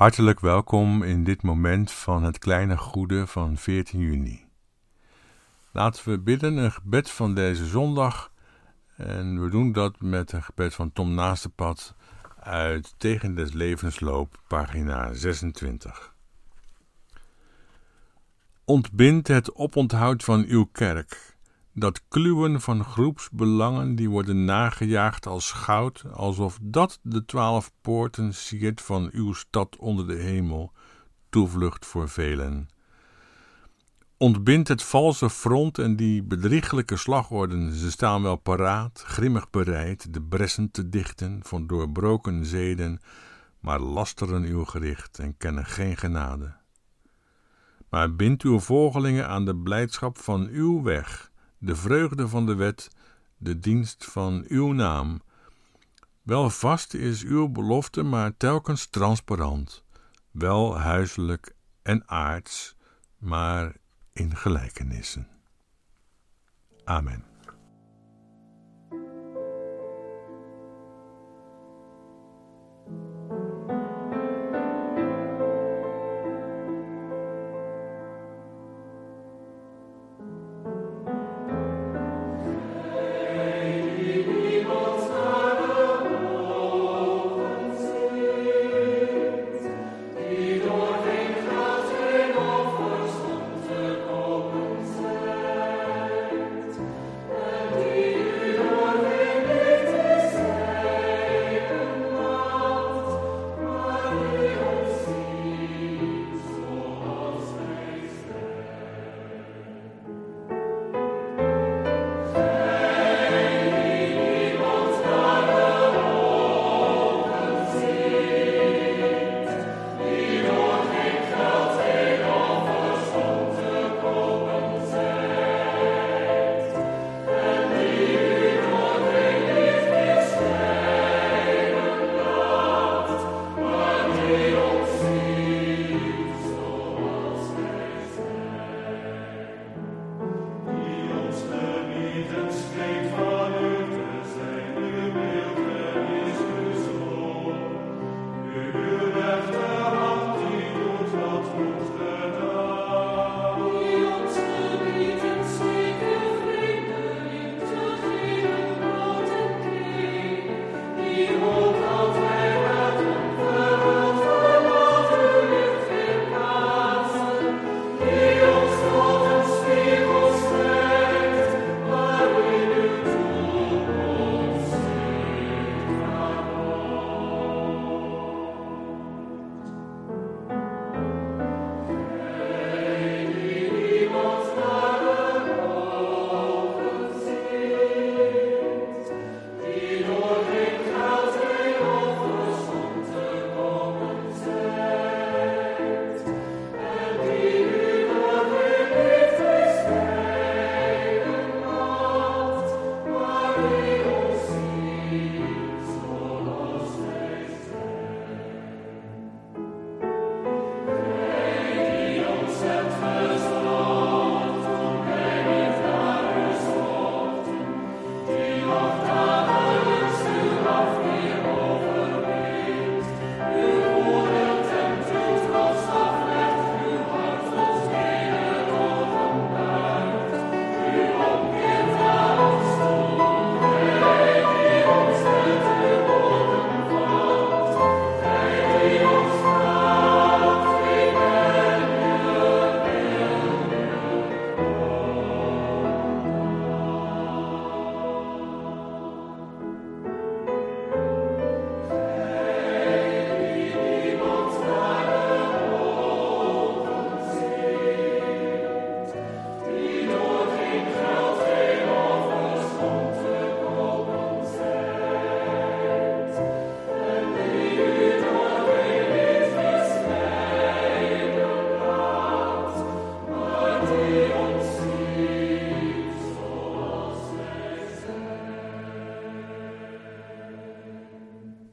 Hartelijk welkom in dit moment van het kleine goede van 14 juni. Laten we bidden een gebed van deze zondag en we doen dat met een gebed van Tom Naastepad uit Tegen des Levensloop, pagina 26. Ontbind het oponthoud van uw kerk, dat kluwen van groepsbelangen die worden nagejaagd als goud, alsof dat de twaalf poorten siert van uw stad onder de hemel, toevlucht voor velen. Ontbind het valse front en die bedrieglijke slagorden, ze staan wel paraat, grimmig bereid, de bressen te dichten van doorbroken zeden, maar lasteren uw gericht en kennen geen genade. Maar bind uw volgelingen aan de blijdschap van uw weg, de vreugde van de wet, de dienst van uw naam. Wel vast is uw belofte, maar telkens transparant, wel huiselijk en aards, maar in gelijkenissen. Amen.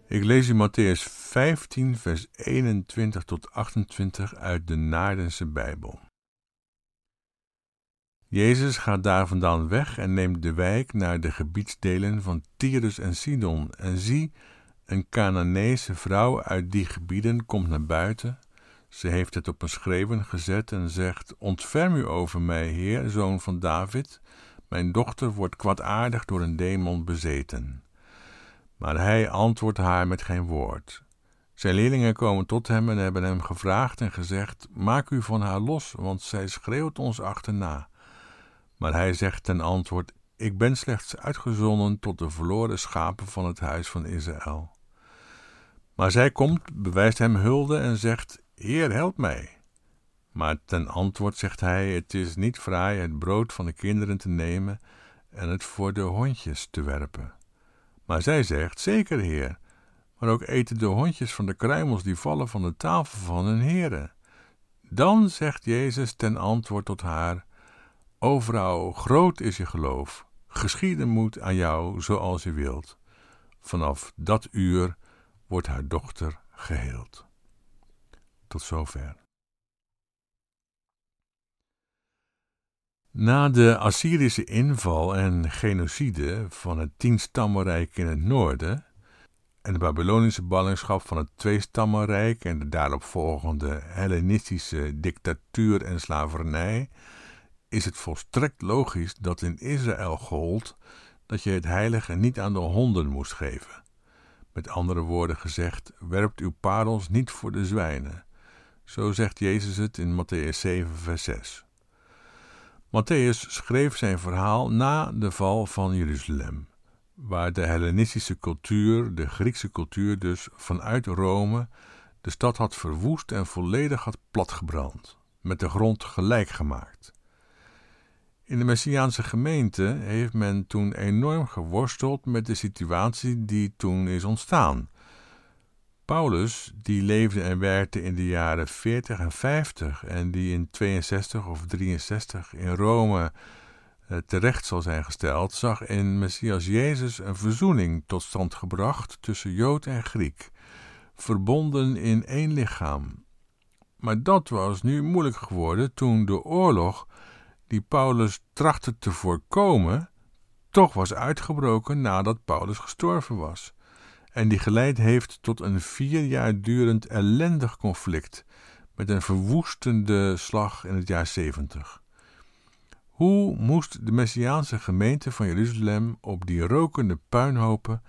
Ik lees in Matthäus 15, vers 21 tot 28 uit de Naardense Bijbel. Jezus gaat daar vandaan weg en neemt de wijk naar de gebiedsdelen van Tyrus en Sidon. En zie, Een Canaanese vrouw uit die gebieden komt naar buiten. Ze heeft het op een schreeuwen gezet en zegt: Ontferm u over mij, Heer, zoon van David. Mijn dochter wordt kwaadaardig door een demon bezeten. Maar hij antwoordt haar met geen woord. Zijn leerlingen komen tot hem en hebben hem gevraagd en gezegd: Maak u van haar los, want zij schreeuwt ons achterna. Maar hij zegt ten antwoord: Ik ben slechts uitgezonden tot de verloren schapen van het huis van Israël. Maar zij komt, bewijst hem hulde en zegt: Heer, help mij. Maar ten antwoord zegt hij: Het is niet fraai het brood van de kinderen te nemen en het voor de hondjes te werpen. Maar zij zegt: Zeker, Heer, maar ook eten de hondjes van de kruimels die vallen van de tafel van hun heren. Dan zegt Jezus ten antwoord tot haar: O vrouw, groot is je geloof, geschieden moet aan jou zoals je wilt. Vanaf dat uur wordt haar dochter geheeld. Tot zover. Na de Assyrische inval en genocide van het tienstammenrijk in het noorden en de Babylonische ballingschap van het Tweestammenrijk en de daaropvolgende Hellenistische dictatuur en slavernij, is het volstrekt logisch dat in Israël gold dat je het heilige niet aan de honden moest geven. Met andere woorden gezegd, werpt uw parels niet voor de zwijnen. Zo zegt Jezus het in Matthäus 7, vers 6. Matthäus schreef zijn verhaal na de val van Jeruzalem waar de Hellenistische cultuur, de Griekse cultuur dus, vanuit Rome de stad had verwoest en volledig had platgebrand, met de grond gelijk gemaakt. In de Messiaanse gemeente heeft men toen enorm geworsteld met de situatie die toen is ontstaan. Paulus, die leefde en werkte in de jaren 40 en 50 en die in 62 of 63 in Rome eh, terecht zal zijn gesteld, zag in Messias Jezus een verzoening tot stand gebracht tussen Jood en Griek, verbonden in één lichaam. Maar dat was nu moeilijk geworden toen de oorlog, die Paulus trachtte te voorkomen, toch was uitgebroken nadat Paulus gestorven was, en die geleid heeft tot een vier jaar durend ellendig conflict met een verwoestende slag in het jaar zeventig. Hoe moest de Messiaanse gemeente van Jeruzalem op die rokende puinhopen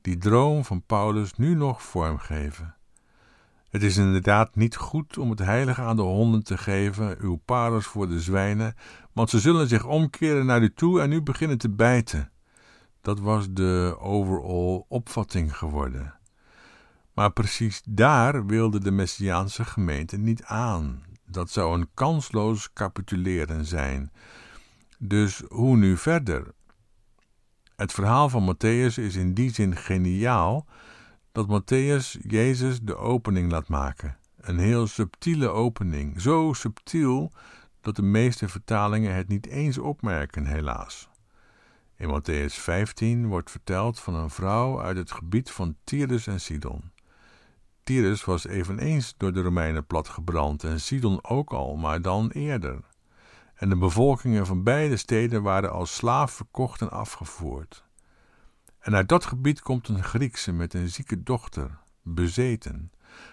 die droom van Paulus nu nog vormgeven? Het is inderdaad niet goed om het heilige aan de honden te geven, uw parels voor de zwijnen, want ze zullen zich omkeren naar u toe en u beginnen te bijten. Dat was de overall opvatting geworden. Maar precies daar wilde de Messiaanse gemeente niet aan. Dat zou een kansloos capituleren zijn. Dus hoe nu verder? Het verhaal van Matthäus is in die zin geniaal dat Matthäus Jezus de opening laat maken. Een heel subtiele opening, zo subtiel dat de meeste vertalingen het niet eens opmerken, helaas. In Matthäus 15 wordt verteld van een vrouw uit het gebied van Tyrus en Sidon. Tyrus was eveneens door de Romeinen platgebrand en Sidon ook al, maar dan eerder en de bevolkingen van beide steden waren als slaaf verkocht en afgevoerd. En uit dat gebied komt een Griekse met een zieke dochter, bezeten,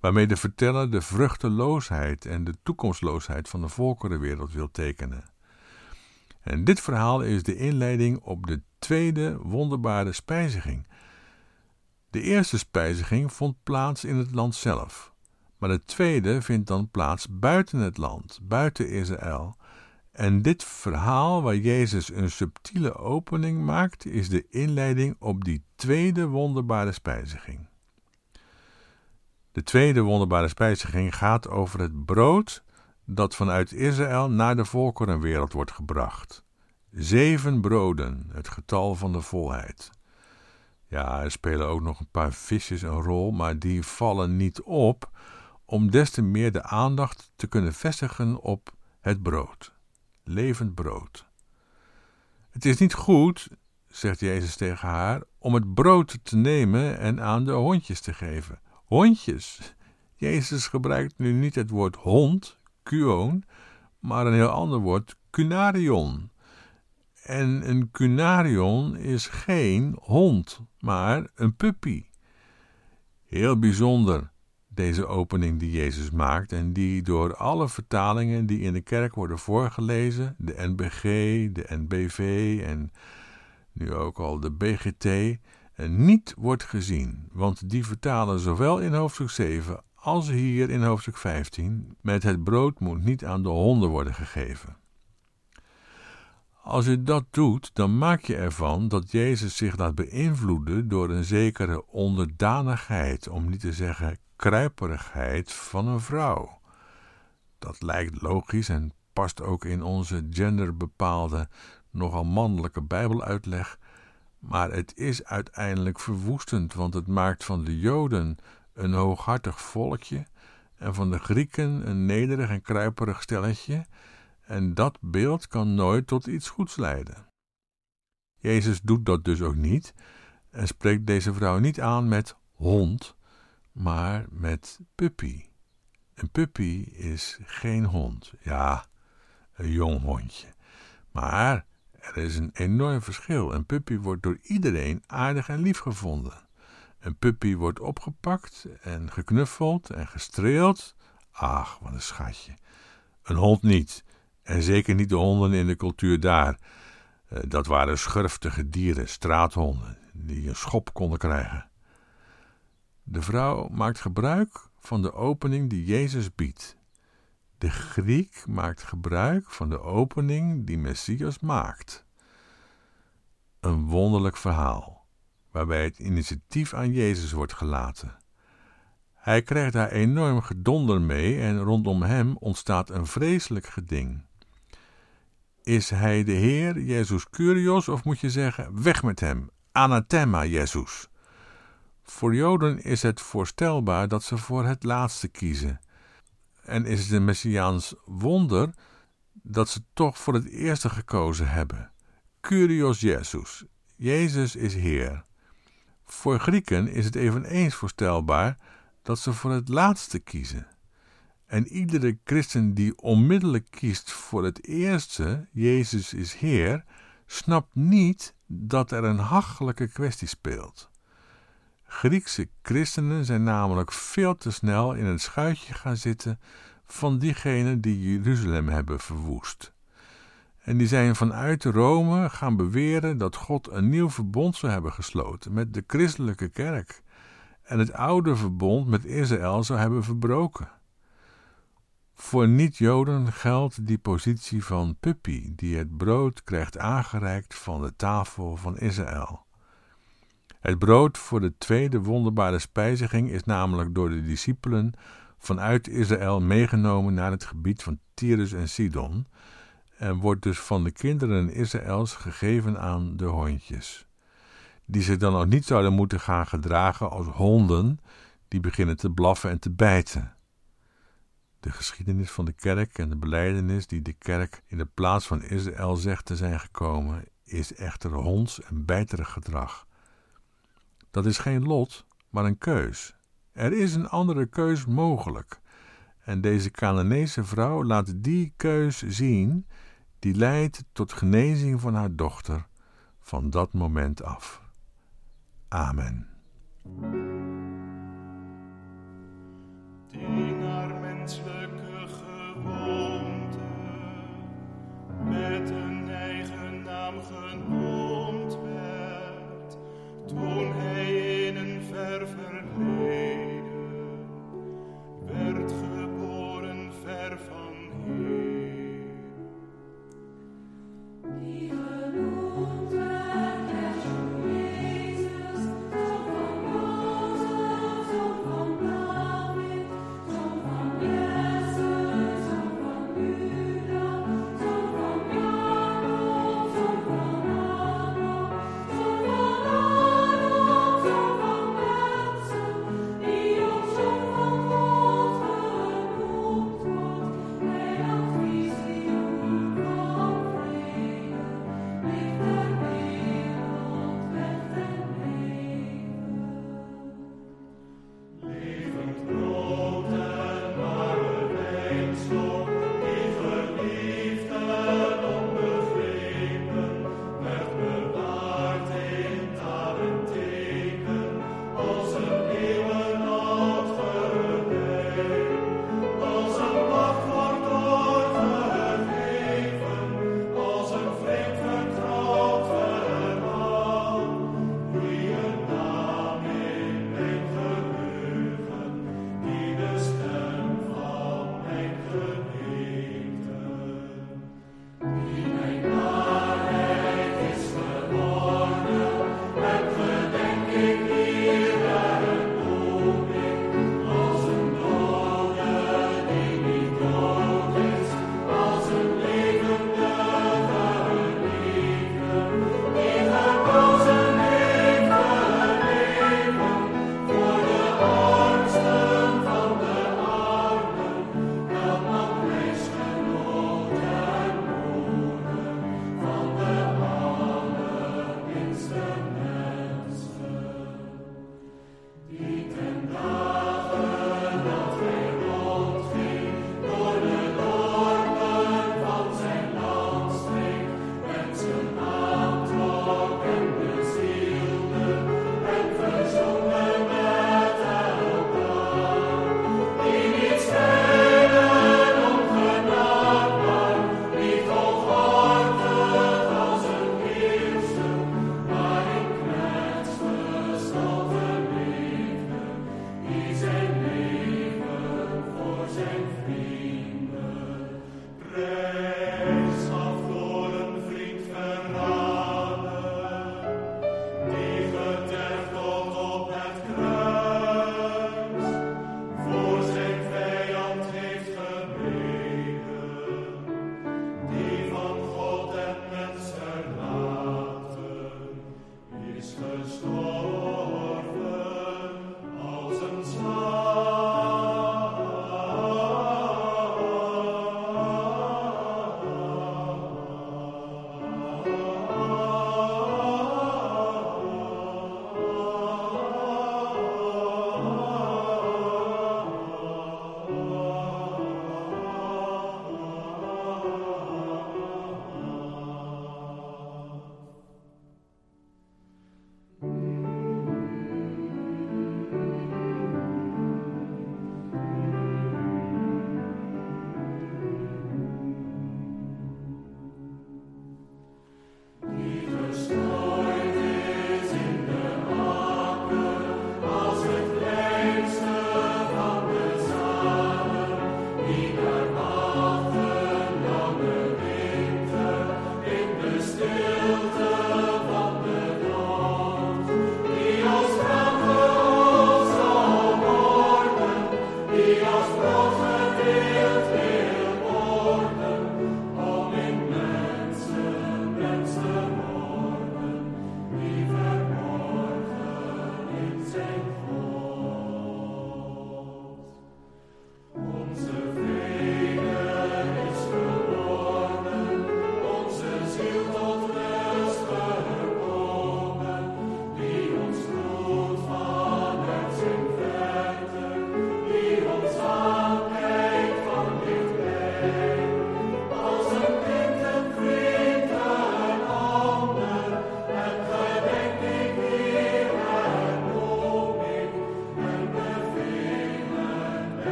waarmee de verteller de vruchteloosheid en de toekomstloosheid van de volkerenwereld wil tekenen. En dit verhaal is de inleiding op de tweede wonderbare spijziging. De eerste spijziging vond plaats in het land zelf, maar de tweede vindt dan plaats buiten het land, buiten Israël, en dit verhaal, waar Jezus een subtiele opening maakt, is de inleiding op die tweede wonderbare spijziging. De tweede wonderbare spijziging gaat over het brood dat vanuit Israël naar de volkerenwereld wordt gebracht. Zeven broden, het getal van de volheid. Ja, er spelen ook nog een paar visjes een rol, maar die vallen niet op om des te meer de aandacht te kunnen vestigen op het brood levend brood. Het is niet goed, zegt Jezus tegen haar, om het brood te nemen en aan de hondjes te geven. Hondjes. Jezus gebruikt nu niet het woord hond, kuon, maar een heel ander woord, cunarion. En een cunarion is geen hond, maar een puppy. Heel bijzonder deze opening die Jezus maakt en die door alle vertalingen die in de kerk worden voorgelezen, de NBG, de NBV en nu ook al de BGT, niet wordt gezien, want die vertalen zowel in hoofdstuk 7 als hier in hoofdstuk 15 met het brood moet niet aan de honden worden gegeven. Als je dat doet, dan maak je ervan dat Jezus zich laat beïnvloeden door een zekere onderdanigheid, om niet te zeggen kruiperigheid van een vrouw. Dat lijkt logisch en past ook in onze genderbepaalde, nogal mannelijke Bijbeluitleg, maar het is uiteindelijk verwoestend, want het maakt van de Joden een hooghartig volkje en van de Grieken een nederig en kruiperig stelletje, en dat beeld kan nooit tot iets goeds leiden. Jezus doet dat dus ook niet en spreekt deze vrouw niet aan met hond, maar met puppy. Een puppy is geen hond, ja, een jong hondje. Maar er is een enorm verschil. Een puppy wordt door iedereen aardig en lief gevonden. Een puppy wordt opgepakt en geknuffeld en gestreeld. Ach, wat een schatje. Een hond niet. En zeker niet de honden in de cultuur daar. Eh, dat waren schurftige dieren, straathonden, die een schop konden krijgen. De vrouw maakt gebruik van de opening die Jezus biedt. De Griek maakt gebruik van de opening die Messias maakt. Een wonderlijk verhaal, waarbij het initiatief aan Jezus wordt gelaten. Hij krijgt daar enorm gedonder mee en rondom hem ontstaat een vreselijk geding. Is hij de Heer, Jezus Curios, of moet je zeggen, weg met hem, anathema Jezus? Voor Joden is het voorstelbaar dat ze voor het laatste kiezen. En is het een messiaans wonder dat ze toch voor het eerste gekozen hebben. Curios Jezus. Jezus is Heer. Voor Grieken is het eveneens voorstelbaar dat ze voor het laatste kiezen. En iedere christen die onmiddellijk kiest voor het eerste, Jezus is Heer, snapt niet dat er een hachelijke kwestie speelt. Griekse christenen zijn namelijk veel te snel in het schuitje gaan zitten van diegenen die Jeruzalem hebben verwoest. En die zijn vanuit Rome gaan beweren dat God een nieuw verbond zou hebben gesloten met de christelijke kerk en het oude verbond met Israël zou hebben verbroken. Voor niet-Joden geldt die positie van puppy die het brood krijgt aangereikt van de tafel van Israël. Het brood voor de tweede wonderbare spijziging is namelijk door de discipelen vanuit Israël meegenomen naar het gebied van Tyrus en Sidon en wordt dus van de kinderen Israëls gegeven aan de hondjes, die zich dan ook niet zouden moeten gaan gedragen als honden die beginnen te blaffen en te bijten. De geschiedenis van de kerk en de beleidenis die de kerk in de plaats van Israël zegt te zijn gekomen, is echter honds en bijterig gedrag dat is geen lot, maar een keus. Er is een andere keus mogelijk. En deze Canaanese vrouw laat die keus zien, die leidt tot genezing van haar dochter van dat moment af. Amen.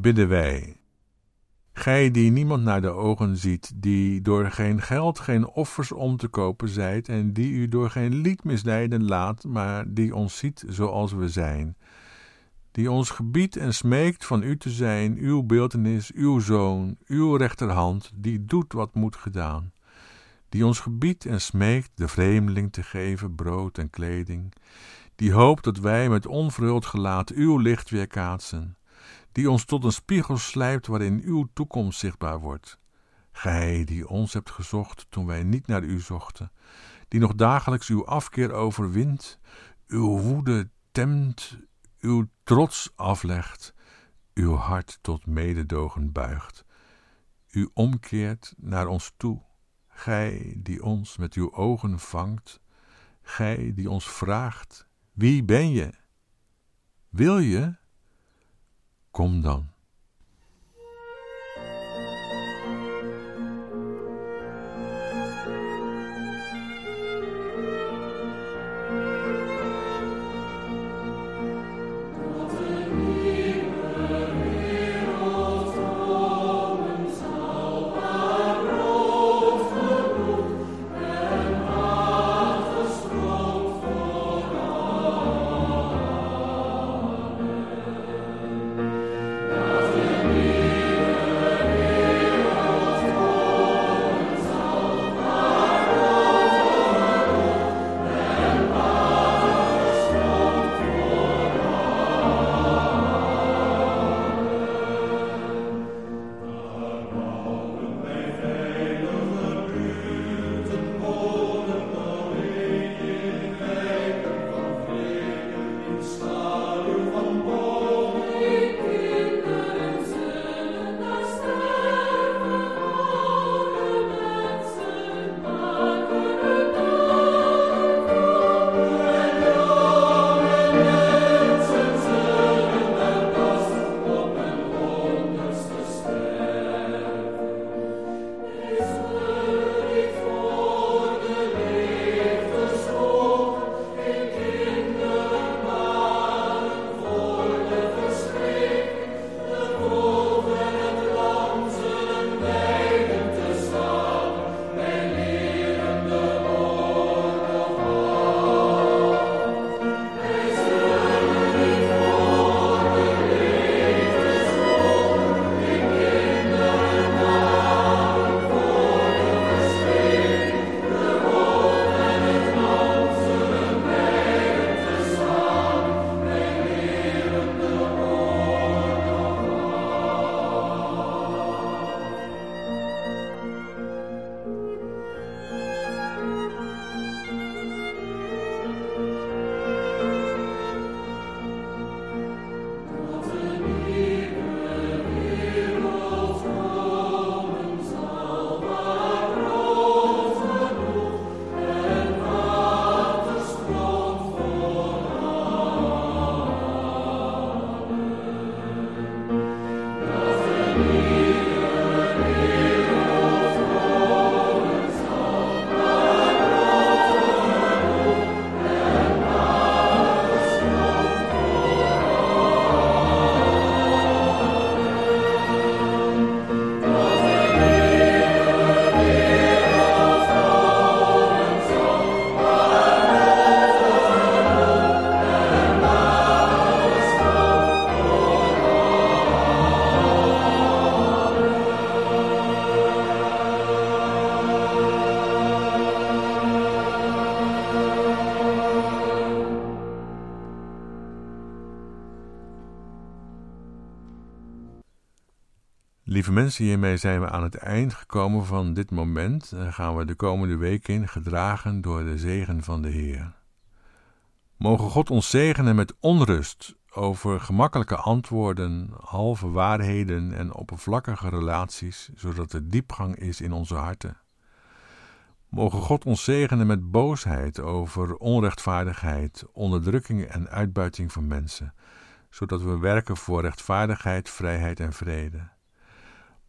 Bidden wij. Gij die niemand naar de ogen ziet, die door geen geld, geen offers om te kopen zijt, en die u door geen lied misleiden laat, maar die ons ziet zoals we zijn, die ons gebiedt en smeekt van u te zijn, uw beeltenis, uw zoon, uw rechterhand, die doet wat moet gedaan, die ons gebiedt en smeekt de vreemdeling te geven brood en kleding, die hoopt dat wij met onverhuld gelaat uw licht weerkaatsen, die ons tot een spiegel slijpt waarin uw toekomst zichtbaar wordt. Gij die ons hebt gezocht toen wij niet naar u zochten, die nog dagelijks uw afkeer overwint, uw woede temt, uw trots aflegt, uw hart tot mededogen buigt, u omkeert naar ons toe, gij die ons met uw ogen vangt, gij die ons vraagt, wie ben je? Wil je? Kom dan. Lieve mensen, hiermee zijn we aan het eind gekomen van dit moment. Dan gaan we de komende week in, gedragen door de zegen van de Heer. Mogen God ons zegenen met onrust over gemakkelijke antwoorden, halve waarheden en oppervlakkige relaties, zodat er diepgang is in onze harten. Mogen God ons zegenen met boosheid over onrechtvaardigheid, onderdrukking en uitbuiting van mensen, zodat we werken voor rechtvaardigheid, vrijheid en vrede.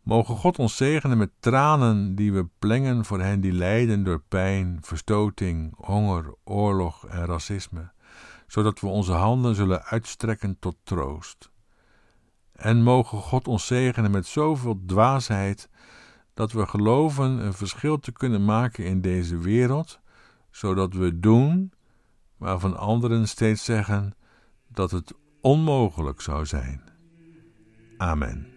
Mogen God ons zegenen met tranen die we plengen voor hen die lijden door pijn, verstoting, honger, oorlog en racisme, zodat we onze handen zullen uitstrekken tot troost. En mogen God ons zegenen met zoveel dwaasheid dat we geloven een verschil te kunnen maken in deze wereld, zodat we doen waarvan anderen steeds zeggen dat het onmogelijk zou zijn. Amen.